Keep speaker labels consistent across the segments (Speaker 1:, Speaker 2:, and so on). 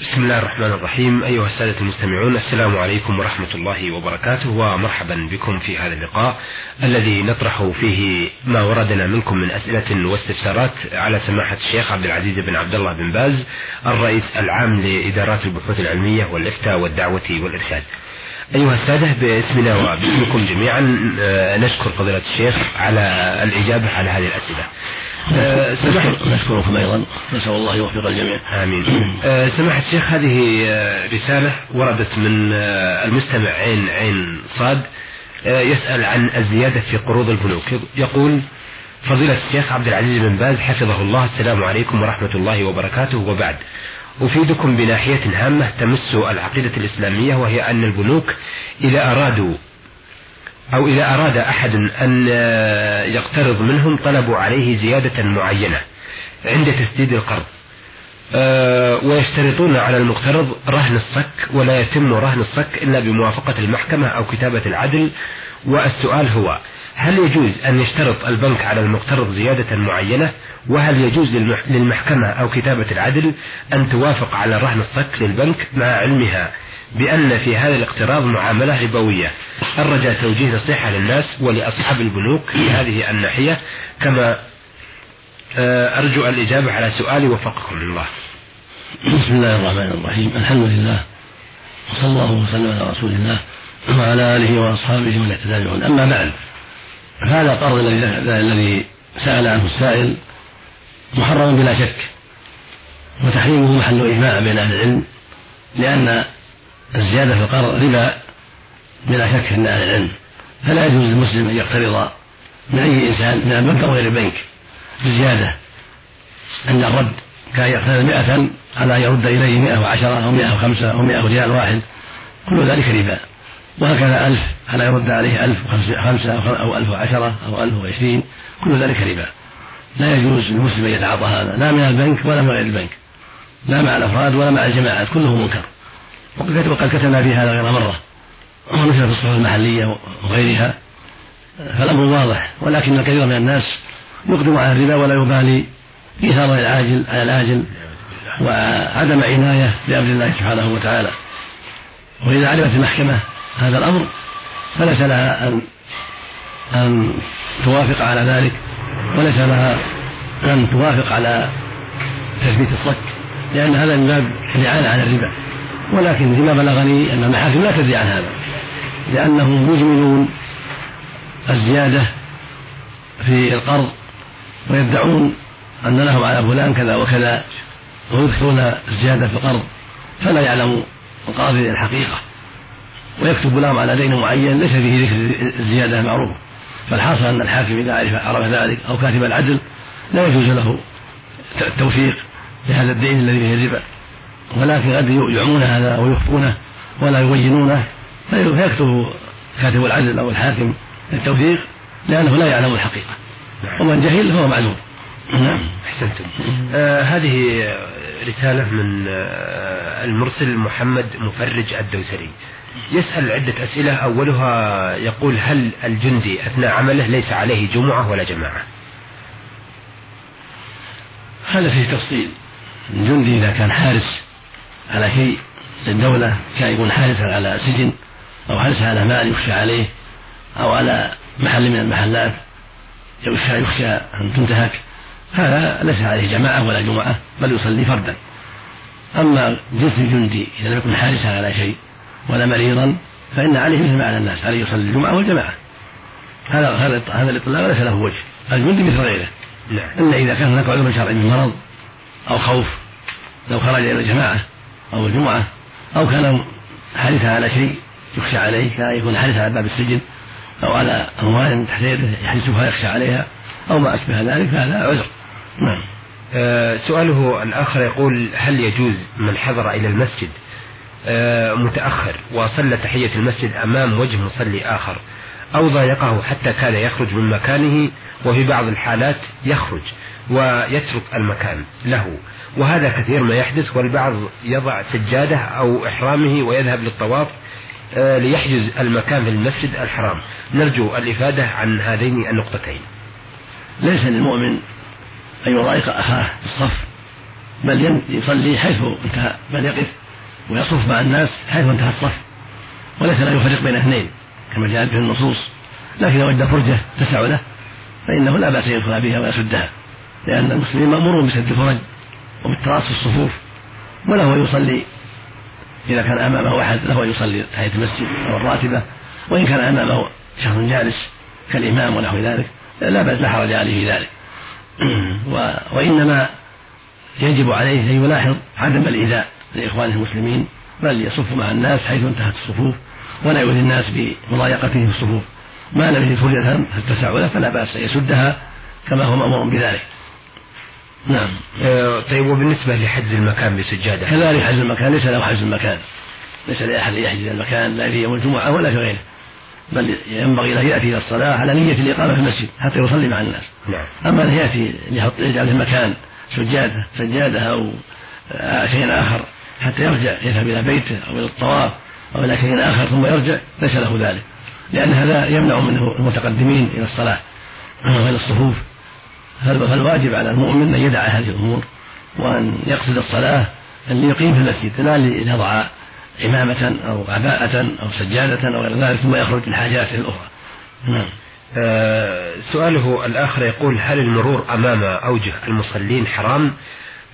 Speaker 1: بسم الله الرحمن الرحيم. أيها السادة المستمعون السلام عليكم ورحمة الله وبركاته ومرحبا بكم في هذا اللقاء الذي نطرح فيه ما وردنا منكم من أسئلة واستفسارات على سماحة الشيخ عبد العزيز بن عبد الله بن باز الرئيس العام لإدارات البحوث العلمية والإفتاء والدعوة والإرشاد. أيها السادة باسمنا وباسمكم جميعا آه، نشكر فضيلة الشيخ على الإجابة على هذه الأسئلة.
Speaker 2: سماحة نشكركم أيضا. نسأل الله يوفق الجميع.
Speaker 1: آمين. آه، سماحة الشيخ هذه رسالة وردت من المستمع عين عين صاد يسأل عن الزيادة في قروض البنوك. يقول فضيلة الشيخ عبد العزيز بن باز حفظه الله السلام عليكم ورحمة الله وبركاته. وبعد أفيدكم بناحية هامة تمس العقيدة الإسلامية وهي أن البنوك إذا أرادوا أو إذا أراد أحد أن يقترض منهم طلبوا عليه زيادة معينة عند تسديد القرض. أه ويشترطون على المقترض رهن الصك ولا يتم رهن الصك إلا بموافقة المحكمة أو كتابة العدل. والسؤال هو هل يجوز أن يشترط البنك على المقترض زيادة معينة؟ وهل يجوز للمحكمة أو كتابة العدل أن توافق على رهن الصك للبنك مع علمها؟ بأن في هذا الاقتراض معاملة ربوية. الرجاء توجيه نصيحة للناس ولأصحاب البنوك في هذه الناحية. كما آه، أرجو الإجابة على سؤالي وفقكم الله.
Speaker 2: بسم الله الرحمن الرحيم. الحمد لله. وصلى الله وسلم على رسول الله وعلى آله وأصحابه ومن اهتدى أما بعد هذا القرض الذي سأل عنه السائل محرم بلا شك. وتحريمه محل إجماع بين أهل العلم لأن الزيادة في القرض ربا بلا شك عند أهل العلم. فلا يجوز للمسلم أن يقترض من أي إنسان من البنك أو غير البنك بزيادة. عند الرد كان يقترض مئة على أن يرد إليه مئة وعشرة أو مئة وخمسة أو مئة ريال واحد. كل ذلك ربا. وهكذا ألف على يرد عليه ألف وخمسة أو ألف وعشرة أو ألف وعشرين. كل ذلك ربا. لا يجوز للمسلم أن يتعاطى هذا لا من البنك ولا من غير البنك لا مع الأفراد ولا مع الجماعات كله منكر. وقد كتبنا في هذا غير مرة. ونشر في الصحف المحلية وغيرها. فالأمر واضح ولكن الكثير من الناس يقدم على الربا ولا يبالي إيثار العاجل على الآجل وعدم عناية بأمر الله سبحانه وتعالى. وإذا علمت المحكمة هذا الأمر فليس لها أن أن توافق على ذلك وليس لها أن توافق على تثبيت الصك لأن هذا من باب الإعانة على الربا. ولكن فيما بلغني أن المحاكم لا تدري عن هذا لأنهم يجملون الزيادة في القرض ويدعون أن لهم على فلان كذا وكذا ويكثرون الزيادة في القرض فلا يعلم القاضي الحقيقة. ويكتب لهم على دين معين ليس فيه ذكر الزيادة معروفة فالحاصل أن الحاكم إذا عرف عرف ذلك أو كاتب العدل لا يجوز له التوثيق لهذا الدين الذي فيه الربا ولكن قد يعمون هذا أو يخفونه ولا يبينونه فيكتب كاتب العدل أو الحاكم التوثيق لأنه لا يعلم الحقيقة. ومن جهل فهو معذور
Speaker 1: نعم. أحسنتم. آه هذه رسالة من آه المرسل محمد مفرج الدوسري. يسأل عدة أسئلة أولها يقول هل الجندي أثناء عمله ليس عليه جمعة ولا جماعة؟
Speaker 2: هذا فيه تفصيل. الجندي إذا كان حارس على شيء للدولة كان يكون حارسا على سجن أو حارسا على مال يخشى عليه أو على محل من المحلات يخشى يخشى أن تنتهك هذا ليس عليه جماعة ولا جمعة بل يصلي فردا. أما جنس الجندي إذا لم يكن حارسا على شيء ولا مريضا فإن عليه مثل ما على الناس عليه يصلي الجمعة والجماعة. هذا هذا هذا الإطلاق ليس له وجه. الجندي مثل غيره. نعم. إلا إذا كان هناك عذر شرعي من مرض أو خوف لو خرج إلى الجماعة أو الجمعة أو كان حارسا على شيء يخشى عليه كان يكون حارسا على باب السجن أو على أموال تحت يده يحرسها يخشى عليها أو ما أشبه ذلك فهذا عذر. نعم.
Speaker 1: آه سؤاله الآخر يقول هل يجوز من حضر إلى المسجد؟ آه، متأخر وصلى تحية المسجد أمام وجه مصلي آخر أو ضايقه حتى كان يخرج من مكانه وفي بعض الحالات يخرج ويترك المكان له. وهذا كثير ما يحدث والبعض يضع سجادة أو إحرامه ويذهب للطواف آه، ليحجز المكان في المسجد الحرام. نرجو الإفادة عن هذين النقطتين.
Speaker 2: ليس للمؤمن أن يضايق أخاه في الصف بل يصلي حيث انتهى بل يقف ويصف مع الناس حيث انتهى الصف. وليس لا يفرق بين اثنين كما جاءت به النصوص. لكن لو وجد فرجة تسع له فإنه لا بأس أن يدخل بها ويسدها لأن المسلمين مأمورون بسد الفرج. وبالتراص الصفوف وله يصلي إذا كان أمامه أحد له يصلي تحية المسجد أو الراتبة وإن كان أمامه شخص جالس كالإمام ونحو ذلك لا بأس لا حرج عليه في ذلك وإنما يجب عليه أن يلاحظ عدم الإيذاء لإخوانه المسلمين بل يصف مع الناس حيث انتهت الصفوف ولا يؤذي الناس بمضايقته في الصفوف. ما لم يجد فرجة له فلا بأس أن يسدها كما هو مأمور بذلك.
Speaker 1: نعم. آه طيب وبالنسبة لحجز المكان بسجادة؟
Speaker 2: كذلك حجز المكان ليس له حجز المكان. ليس لأحد أن يحجز المكان لا في يوم الجمعة ولا في غيره. بل ينبغي له يأتي إلى الصلاة على نية الإقامة في المسجد حتى يصلي مع الناس.
Speaker 1: نعم.
Speaker 2: أما أن يأتي يجعل في المكان سجادة سجادة أو شيء آخر حتى يرجع يذهب إلى بيته أو إلى الطواف أو إلى شيء آخر ثم يرجع ليس له ذلك. لأن هذا يمنع منه المتقدمين إلى الصلاة وإلى الصفوف. فالواجب على المؤمن أن يدع هذه الأمور وأن يقصد الصلاة أن يقيم في المسجد لا ليضع عمامة أو عباءة أو سجادة أو غير ذلك ثم يخرج لحاجاته الأخرى؟
Speaker 1: نعم. آه سؤاله الآخر يقول هل المرور أمام أوجه المصلين حرام؟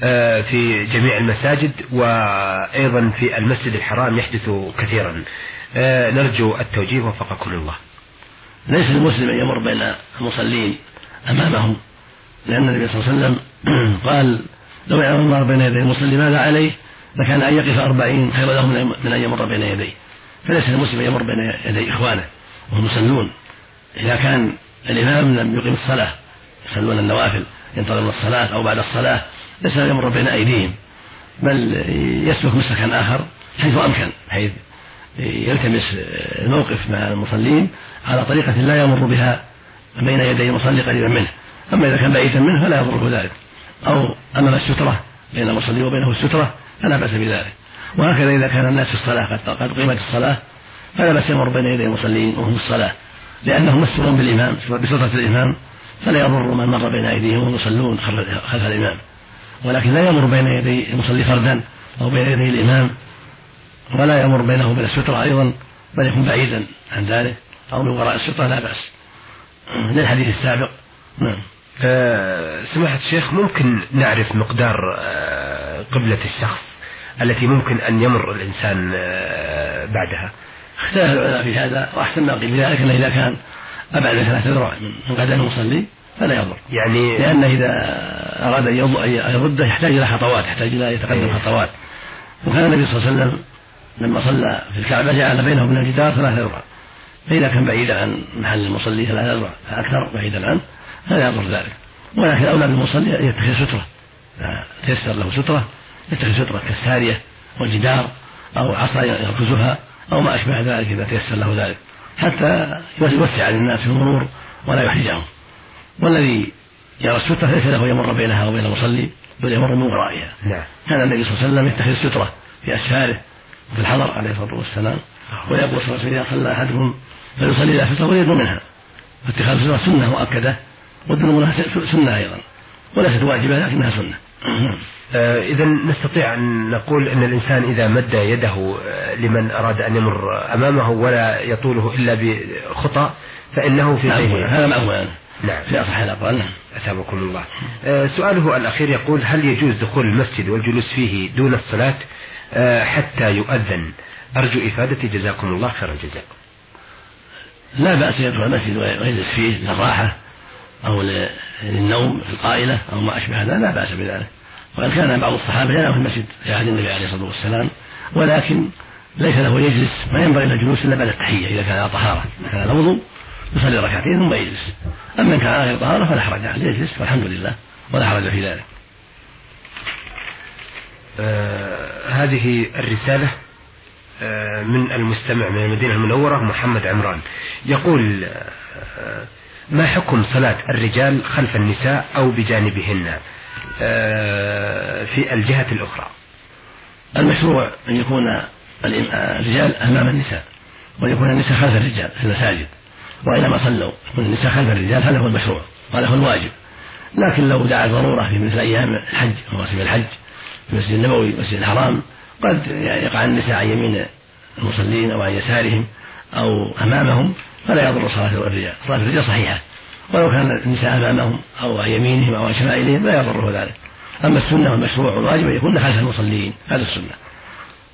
Speaker 1: آه في جميع المساجد وأيضا في المسجد الحرام يحدث كثيرا. آه نرجو التوجيه وفقكم الله.
Speaker 2: ليس المسلم أن يمر بين المصلين أمامهم لأن النبي صلى الله عليه وسلم قال لو يعلم الله بين يدي المصلي ماذا عليه لكان أن يقف أربعين خير له من أن يمر بين يديه. فليس المسلم يمر بين يدي إخوانه وهم يصلون. إذا كان الإمام لم يقم الصلاة يصلون النوافل ينتظرون الصلاة أو بعد الصلاة ليس يمر بين أيديهم. بل يسلك مسلكا آخر حيث أمكن حيث يلتمس الموقف مع المصلين على طريقة لا يمر بها بين يدي المصلي قريبا منه. أما إذا كان بعيدا منه فلا يضره ذلك. أو أمام السترة بين المصلي وبينه السترة فلا بأس بذلك. وهكذا إذا كان الناس في الصلاة قد قد قيمت الصلاة فلا بأس يمر بين يدي المصلين وهم في الصلاة. لأنهم مستورون بالإمام بسترة الإمام فلا يضر من مر بين أيديهم وهم يصلون خلف الإمام. ولكن لا يمر بين يدي المصلي فردا أو بين يدي الإمام ولا يمر بينه وبين السترة أيضا بل يكون بعيدا عن ذلك أو من وراء السترة لا بأس. للحديث السابق. نعم.
Speaker 1: سماحة الشيخ ممكن نعرف مقدار آه، قبلة الشخص التي ممكن أن يمر الإنسان آه، بعدها؟
Speaker 2: اختلف العلماء في هذا وأحسن ما قيل ذلك أنه إذا كان أبعد من ثلاثة ذراع من قدم المصلي فلا يضر.
Speaker 1: يعني
Speaker 2: لأنه إذا أراد أن يرده يحتاج إلى خطوات يحتاج إلى يتقدم إيه. خطوات. وكان النبي صلى الله عليه وسلم لما صلى في الكعبة جعل بينه وبين الجدار ثلاثة ذراع فإذا كان بعيدا عن محل المصلي ثلاثة ذراع فأكثر بعيدا عنه. فلا يضر ذلك. ولكن أولى بالمصلي أن يتخذ سترة. تيسر له سترة يتخذ سترة كالسارية والجدار أو عصا يركزها أو ما أشبه ذلك إذا تيسر له ذلك. حتى يوسع للناس في المرور ولا يحرجهم. والذي يرى السترة ليس له يمر بينها وبين المصلي بل يمر من ورائها.
Speaker 1: نعم.
Speaker 2: كان النبي صلى الله عليه وسلم يتخذ سترة في أسفاره وفي الحضر عليه الصلاة والسلام ويقول صلى الله عليه وسلم إذا صلى أحدكم فيصلي إلى سترة ويدنو منها. فاتخاذ السترة سنة مؤكدة والذنوب لها سنة أيضا وليست واجبة لكنها سنة.
Speaker 1: آه إذا نستطيع أن نقول أن الإنسان إذا مد يده آه، لمن أراد أن يمر أمامه ولا يطوله إلا بخطى فإنه في
Speaker 2: نعم هذا مأمول
Speaker 1: نعم.
Speaker 2: في أصح الأقوال. نعم.
Speaker 1: أثابكم الله. آه سؤاله الأخير يقول هل يجوز دخول المسجد والجلوس فيه دون الصلاة؟ آه حتى يؤذن. أرجو إفادتي جزاكم الله خير الجزاء
Speaker 2: لا بأس يدخل المسجد ويجلس فيه للراحة. أو للنوم في القائلة أو ما أشبه هذا لا بأس بذلك. وقد كان بعض الصحابة ينام في المسجد في عهد النبي عليه الصلاة والسلام ولكن ليس له يجلس ما ينبغي له الجلوس إلا بعد التحية إذا كان على طهارة إذا كان على وضوء يصلي ركعتين ثم يجلس. أما إن كان على غير طهارة فلا حرج عليه يجلس والحمد لله ولا حرج في ذلك.
Speaker 1: آه هذه الرسالة آه من المستمع من المدينة المنورة محمد عمران. يقول آه ما حكم صلاة الرجال خلف النساء أو بجانبهن؟ آه، في الجهة الأخرى.
Speaker 2: المشروع أن يكون الرجال أمام النساء ويكون النساء خلف الرجال في المساجد. وإنما صلوا يكون النساء خلف الرجال هذا هو المشروع وهذا هو الواجب. لكن لو دعا ضرورة في مثل أيام الحج مواسم الحج في المسجد النبوي المسجد الحرام قد يقع النساء عن يمين المصلين أو عن يسارهم أو أمامهم فلا يضر صلاة الرجال. صلاة الرجال صحيحة. ولو كان النساء أمامهم أو عن يمينهم أو عن شمائلهم لا يضره ذلك. أما السنة والمشروع والواجب أن يكون خلف المصلين. هذا السنة.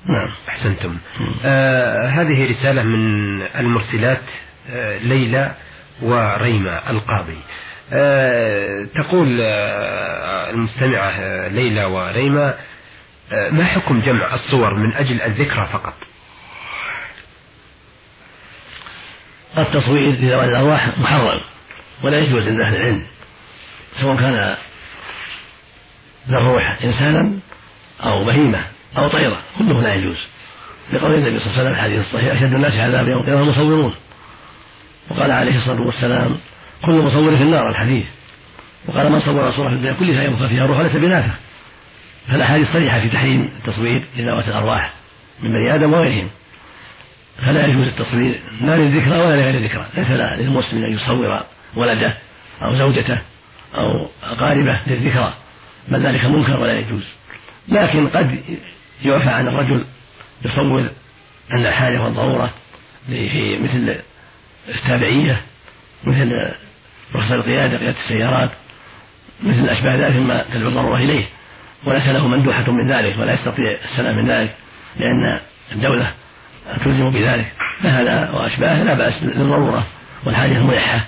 Speaker 1: نعم. أحسنتم. آه هذه رسالة من المرسلات آه ليلى وريمة القاضي. آه تقول آه المستمعة آه ليلى وريمة آه ما حكم جمع الصور من أجل الذكرى فقط؟
Speaker 2: التصوير في ذوات الأرواح محرم ولا يجوز عند أهل العلم سواء كان الروح إنسانا أو بهيمة أو طيرة كله لا يجوز. لقول النبي صلى الله عليه وسلم الحديث الصحيح أشد الناس عذابا يوم القيامة المصورون وقال عليه الصلاة والسلام كل مصور في النار الحديث. وقال من صور صورة في الدنيا كلها يبقى فيها روح ليس بناسخ فالأحاديث صريحة في تحريم التصوير لذوات الأرواح من بني آدم وغيرهم. فلا يجوز التصوير. لا للذكرى ولا لغير الذكرى. ليس للمسلم أن يصور ولده أو زوجته أو أقاربه للذكرى. بل ذلك منكر ولا يجوز. لكن قد يعفى عن الرجل يصور عند الحاجة والضرورة في مثل التابعية مثل رخصة القيادة قيادة السيارات مثل أشباه ذلك مما تدعو الضرورة إليه. وليس له مندوحة من ذلك ولا يستطيع السلام من ذلك لأن الدولة تلزم بذلك. فهذا وأشباهه لا بأس للضرورة والحاجة الملحة.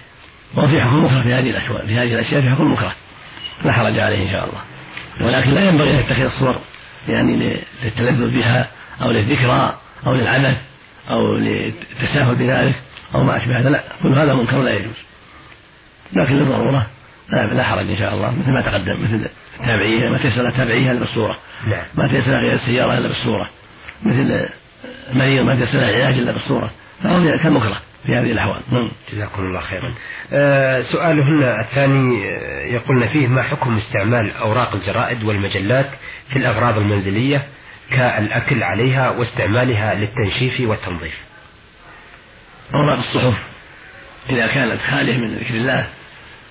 Speaker 2: وفي حكم مكره في هذه الأشياء في هذه الأشياء في حكم مكره. لا حرج عليه إن شاء الله. ولكن لا ينبغي أن يتخذ الصور يعني للتلذذ بها أو للذكرى أو للعبث أو للتساهل بذلك أو ما أشبه هذا. لا كل هذا منكر لا يجوز. لكن للضرورة لا, لا حرج إن شاء الله. مثل ما تقدم مثل التابعية ما تيسر التابعية إلا بالصورة.
Speaker 1: نعم.
Speaker 2: ما تيسر غير السيارة إلا بالصورة. مثل مريض ما تيسر العلاج إلا بالصورة. فهو كالمكره في هذه الأحوال. نعم.
Speaker 1: جزاكم الله خيرا. آه سؤالهن الثاني يقولن فيه ما حكم استعمال أوراق الجرائد والمجلات في الأغراض المنزلية كالأكل عليها واستعمالها للتنشيف والتنظيف؟
Speaker 2: أوراق الصحف. إذا كانت خالية من ذكر الله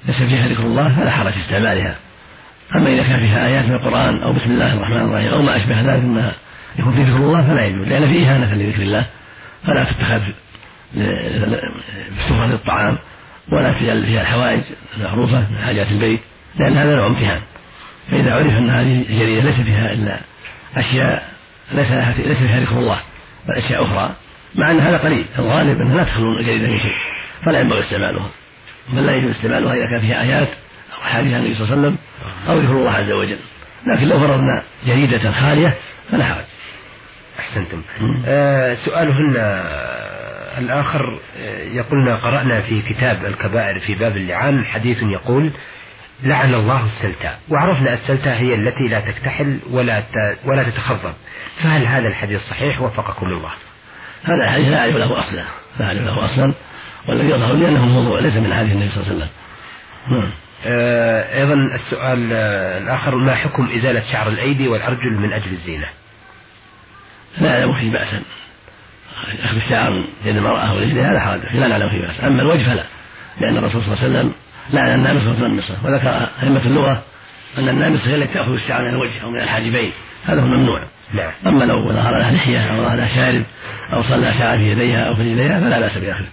Speaker 2: ليس فيها ذكر الله فلا حرج في استعمالها. أما إذا كان فيها آيات من القرآن أو بسم الله الرحمن الرحيم أو ما أشبه ذلك مما يكون ذكر الله فلا يجوز لأن فيه إهانة لذكر الله فلا تتخذ بسفرة الطعام ولا فيها الحوائج المعروفة من حاجات البيت لأن هذا نوع امتحان فإذا عرف أن هذه الجريدة ليس فيها إلا أشياء ليس ليس فيها ذكر الله بل أشياء أخرى مع أن هذا قليل الغالب أنها لا تخلو الجريدة من شيء فلا ينبغي استعمالها. بل لا يجوز استعمالها إذا كان فيها آيات أو أحاديث النبي صلى الله عليه وسلم أو ذكر الله عز وجل. لكن لو فرضنا جريدة خالية فلا حرج.
Speaker 1: أحسنتم. آه سؤالهن الآخر يقولنا قرأنا في كتاب الكبائر في باب اللعان حديث يقول لعن الله السلتاء وعرفنا السلتاء هي التي لا تكتحل ولا ولا تتخضب. فهل هذا الحديث صحيح؟ وفقكم الله.
Speaker 2: هذا الحديث لا أعرف له أصلا. لا أعرف له أصلا. والذي يظهر لي أنه موضوع ليس من حديث النبي صلى الله عليه وسلم.
Speaker 1: آه أيضا السؤال آه الآخر ما حكم إزالة شعر الأيدي والأرجل من أجل الزينة؟
Speaker 2: لا أعلم فيه بأسا. أخذ الشعر من يد المرأة ورجلها هذا حرج. لا نعلم فيه بأس أما الوجه فلا. لأن الرسول صلى الله عليه وسلم لعن النامصة والمنمصة وذكر أئمة اللغة أن النامصة هي التي تأخذ الشعر من الوجه أو من الحاجبين. هذا هو ممنوع
Speaker 1: نعم.
Speaker 2: أما لو ظهر لها لحية أو ظهر لها شارب أو صلى شعر في يديها أو في رجليها فلا بأس بأخذه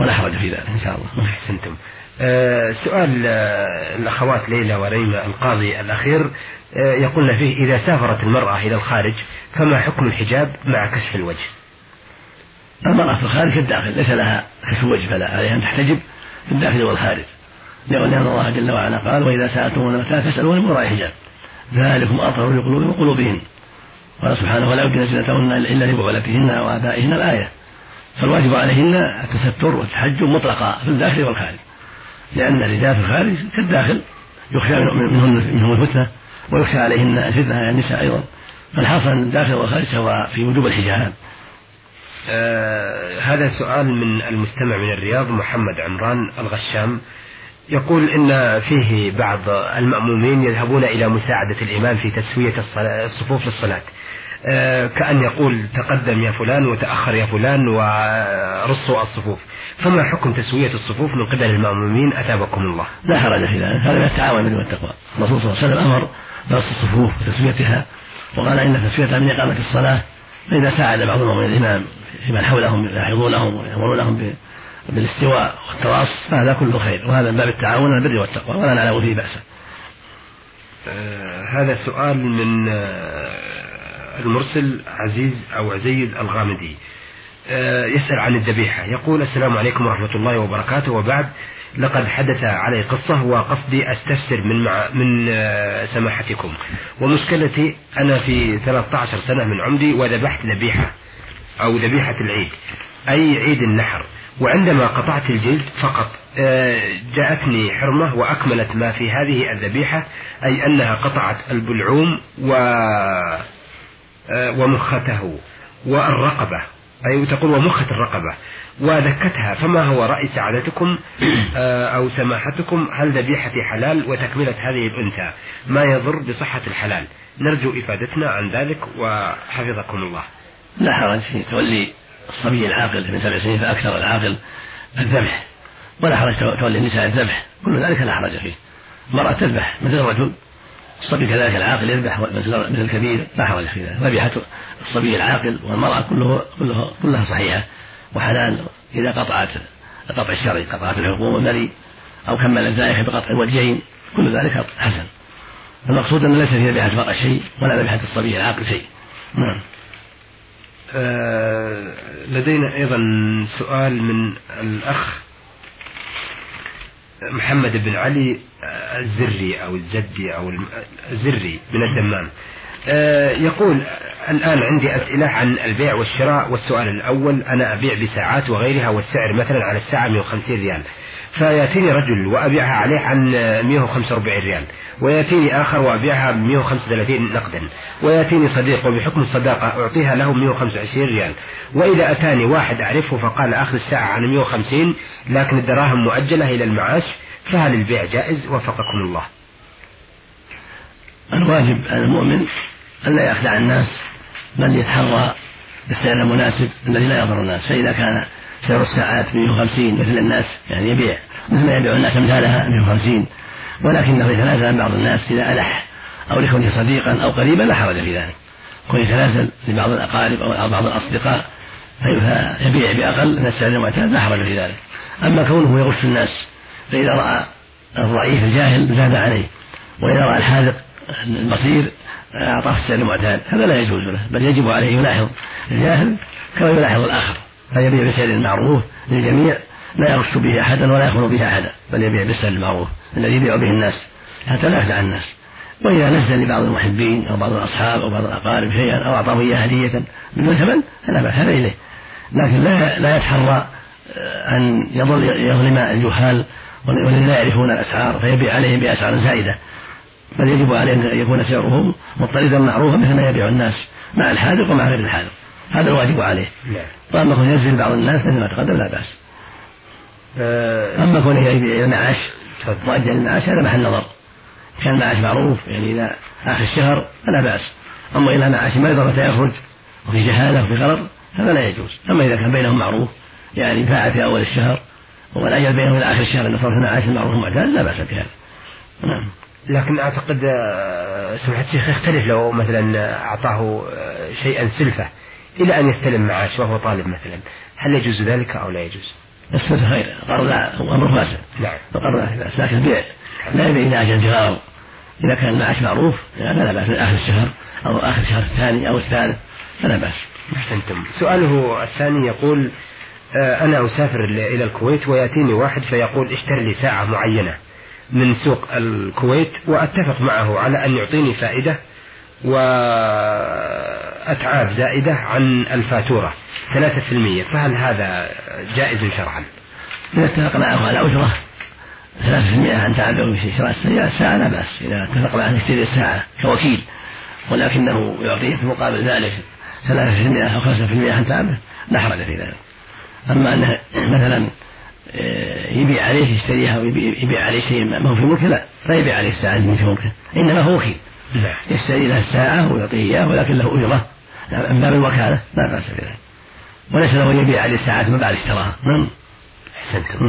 Speaker 2: ولا حرج في ذلك إن شاء الله.
Speaker 1: أحسنتم. سؤال أه الأخوات ليلى وريمة القاضي الأخير أه يقولن فيه إذا سافرت المرأة إلى الخارج فما حكم الحجاب مع كشف الوجه؟
Speaker 2: المرأة في الخارج كالداخل ليس لها كشف وجه فلا عليها أن تحتجب في الداخل والخارج. لأن الله جل وعلا قال وإذا سألتمون متى فاسألون من وراء حجاب ذلكم أطهر لقلوبهم وقلوبهن قال سبحانه ولا يبدين زينتهن إلا لبعولتهن وآبائهن الآية. فالواجب عليهن التستر والتحجب مطلقا في الداخل والخارج. لأن الرجال في الخارج كالداخل يخشى منهن منهم الفتنة ويخشى عليهن الفتنة يعني النساء أيضا. فالحاصل أن الداخل والخارج سواء في وجوب الحجاب.
Speaker 1: آه هذا سؤال من المستمع من الرياض محمد عمران الغشام. يقول إن فيه بعض المأمومين يذهبون إلى مساعدة الإمام في تسوية الصفوف للصلاة. آه كأن يقول تقدم يا فلان وتأخر يا فلان ورصوا الصفوف. فما حكم تسوية الصفوف من قبل المأمومين أثابكم الله؟
Speaker 2: لا حرج في ذلك هذا من التعاون بالبر والتقوى الرسول صلى الله عليه وسلم أمر برص الصفوف وتسويتها وقال إن تسويتها من إقامة الصلاة فإذا ساعد بعضهم من الإمام في من حولهم يلاحظونهم ويأمرونهم بالاستواء والتراص فهذا كله خير وهذا من باب التعاون على البر والتقوى ولا نعلم فيه بأسا.
Speaker 1: آه هذا سؤال من آه المرسل عزيز أو عزيز الغامدي. آه يسأل عن الذبيحة. يقول السلام عليكم ورحمة الله وبركاته. وبعد لقد حدث علي قصة وقصدي أستفسر من مع من آه، سماحتكم. ومشكلتي أنا في 13 سنة من عمري وذبحت ذبيحة أو ذبيحة العيد أي عيد النحر. وعندما قطعت الجلد فقط آه، جاءتني حرمة وأكملت ما في هذه الذبيحة أي أنها قطعت البلعوم و آه، ومخته والرقبة. أي تقول ومخة الرقبة. وذكتها فما هو رأي سعادتكم؟ آه، أو سماحتكم؟ هل ذبيحتي حلال وتكملة هذه الأنثى ما يضر بصحة الحلال؟ نرجو إفادتنا عن ذلك وحفظكم الله.
Speaker 2: لا حرج في تولي الصبي العاقل من سبع سنين فأكثر العاقل الذبح. ولا حرج تولي النساء الذبح. كل ذلك لا حرج فيه. المرأة تذبح مثل الرجل. الصبي كذلك العاقل يذبح مثل الكبير لا حرج في ذلك. ذبيحة الصبي العاقل والمرأة كله كله كلها صحيحة وحلال إذا قطعت القطع الشرعي قطعت الحقوق والمري أو كملت ذلك بقطع الوجهين كل ذلك حسن. المقصود أن ليس في ذبيحة المرأة شيء ولا ذبيحة الصبي العاقل شيء. نعم.
Speaker 1: آه لدينا أيضا سؤال من الأخ محمد بن علي الزري أو الزدي أو الزري من الدمام آه يقول الآن عندي أسئلة عن البيع والشراء والسؤال الأول أنا أبيع بساعات وغيرها والسعر مثلا على الساعة 150 ريال. فيأتيني رجل وأبيعها عليه عن 145 ريال. ويأتيني آخر وأبيعها ب 135 نقدا. ويأتيني صديق وبحكم الصداقة أعطيها له 125 ريال. وإذا أتاني واحد أعرفه فقال أخذ الساعة عن 150 لكن الدراهم مؤجلة إلى المعاش فهل البيع جائز؟ وفقكم الله.
Speaker 2: الواجب على المؤمن أن لا يخدع الناس بل يتحرى بالسعر المناسب الذي لا يضر الناس. فإذا كان سعر الساعات 150 مثل الناس يعني يبيع. مثل ما يبيع الناس أمثالها 150 ولكنه يتنازل عن بعض الناس إذا ألح أو لكونه صديقا أو قريبا لا حرج في ذلك. كون يتنازل لبعض الأقارب أو بعض الأصدقاء فيبيع بأقل من السعر المعتاد لا حرج في ذلك. أما كونه يغش الناس فإذا رأى الضعيف الجاهل زاد عليه وإذا رأى الحاذق البصير أعطاه السعر المعتاد هذا لا يجوز له بل يجب عليه يلاحظ الجاهل كما يلاحظ الآخر. فيبيع بسعر معروف للجميع لا يغش به أحدا ولا يخون به أحدا بل يبيع بالسعر المعروف الذي يبيع به الناس حتى لا يخدع الناس. وإذا نزل لبعض المحبين أو بعض الأصحاب أو بعض الأقارب شيئا أو أعطاه إياه هدية بدون ثمن فلا بأس هذا إليه. لكن لا لا يتحرى آه، أن يظل يظلم الجهال والذين لا يعرفون الأسعار فيبيع عليهم بأسعار زائدة. بل يجب عليه أن يكون سعره مضطردا معروفا مثل ما يبيع الناس مع الحاذق ومع غير الحاذق. هذا الواجب عليه. نعم. وأما كون ينزل بعض الناس مثل ما تقدم لا بأس. أما كونه يبيع المعاش مؤجل المعاش هذا محل نظر. كان المعاش معروف يعني إلى آخر الشهر فلا بأس. أما إلى معاش مرض متى يخرج وفي جهالة وفي غرض هذا لا يجوز. أما إذا كان بينهم معروف يعني باع في أول الشهر والأجل بينهم إلى آخر الشهر أن صرف المعاش المعروف المعتاد لا بأس بهذا.
Speaker 1: نعم. لكن أعتقد آه، سمعت الشيخ يختلف لو مثلا أعطاه آه، شيئا سلفة إلى أن يستلم معاش وهو طالب مثلا. هل يجوز ذلك أو لا يجوز؟
Speaker 2: السلفه خير القرض أمر فاسد نعم القرض لكن البيع لا يبيع إلى أجل غرض اذا كان المعاش معروف فلا باس من اخر الشهر أو اخر الشهر الثاني أو الثالث فلا باس
Speaker 1: احسنتم سؤاله الثاني يقول آه، أنا أسافر إلى الكويت ويأتيني واحد فيقول اشتري لي ساعة معينة من سوق الكويت وأتفق معه على أن يعطيني فائدة وأتعاب زائدة عن الفاتورة ثلاثة في المية. فهل هذا جائز شرعا؟
Speaker 2: إذا اتفق معه على أجرة ثلاثة في المئة عن تعبه في شراء الساعة لا بأس. إذا اتفق معه أن يشتري الساعة كوكيل ولكنه يعطيه في مقابل ذلك ثلاثة في المئة أو خمسة في المئة عن تعبه لا حرج في ذلك. أما أنه مثلا آه، يبيع عليه يشتريها ويبيع عليه شيء ما هو في ملكه لا لا يبيع عليه الساعة اللي في ملكه إنما هو وكيل. نعم. يشتري له الساعة ويعطيه إياه ولكن له أجرة. من باب الوكالة لا بأس بذلك. وليس له يبيع عليه الساعات ما بعد اشتراها. نعم.
Speaker 1: أحسنتم.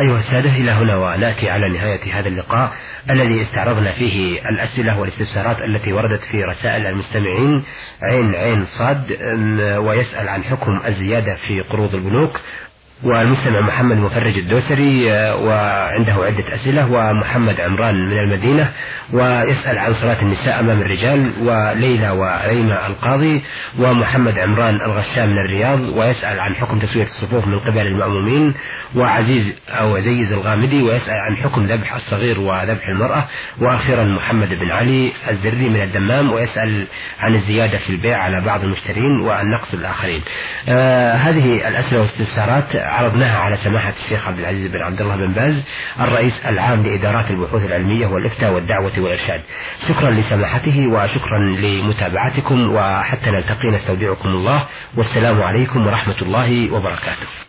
Speaker 1: أيها السادة إلى هنا ونأتي على نهاية هذا اللقاء الذي استعرضنا فيه الأسئلة والاستفسارات التي وردت في رسائل المستمعين. عين عين صاد ويسأل عن حكم الزيادة في قروض البنوك. والمستمع محمد مفرج الدوسري آه، وعنده عدة أسئلة ومحمد عمران من المدينة ويسأل عن صلاة النساء أمام الرجال وليلى وريمة القاضي ومحمد عمران الغشام من الرياض ويسأل عن حكم تسوية الصفوف من قبل المأمومين وعزيز أو عزيز الغامدي ويسأل عن حكم ذبح الصغير وذبح المرأة وأخيرا محمد بن علي الزري من الدمام ويسأل عن الزيادة في البيع على بعض المشترين وعن نقص الآخرين. آه هذه الأسئلة والاستفسارات. عرضناها على سماحة الشيخ عبد العزيز بن عبد الله بن باز الرئيس العام لإدارات البحوث العلمية والإفتاء والدعوة والإرشاد. شكرا لسماحته وشكرا لمتابعتكم وحتى نلتقي نستودعكم الله. والسلام عليكم ورحمة الله وبركاته.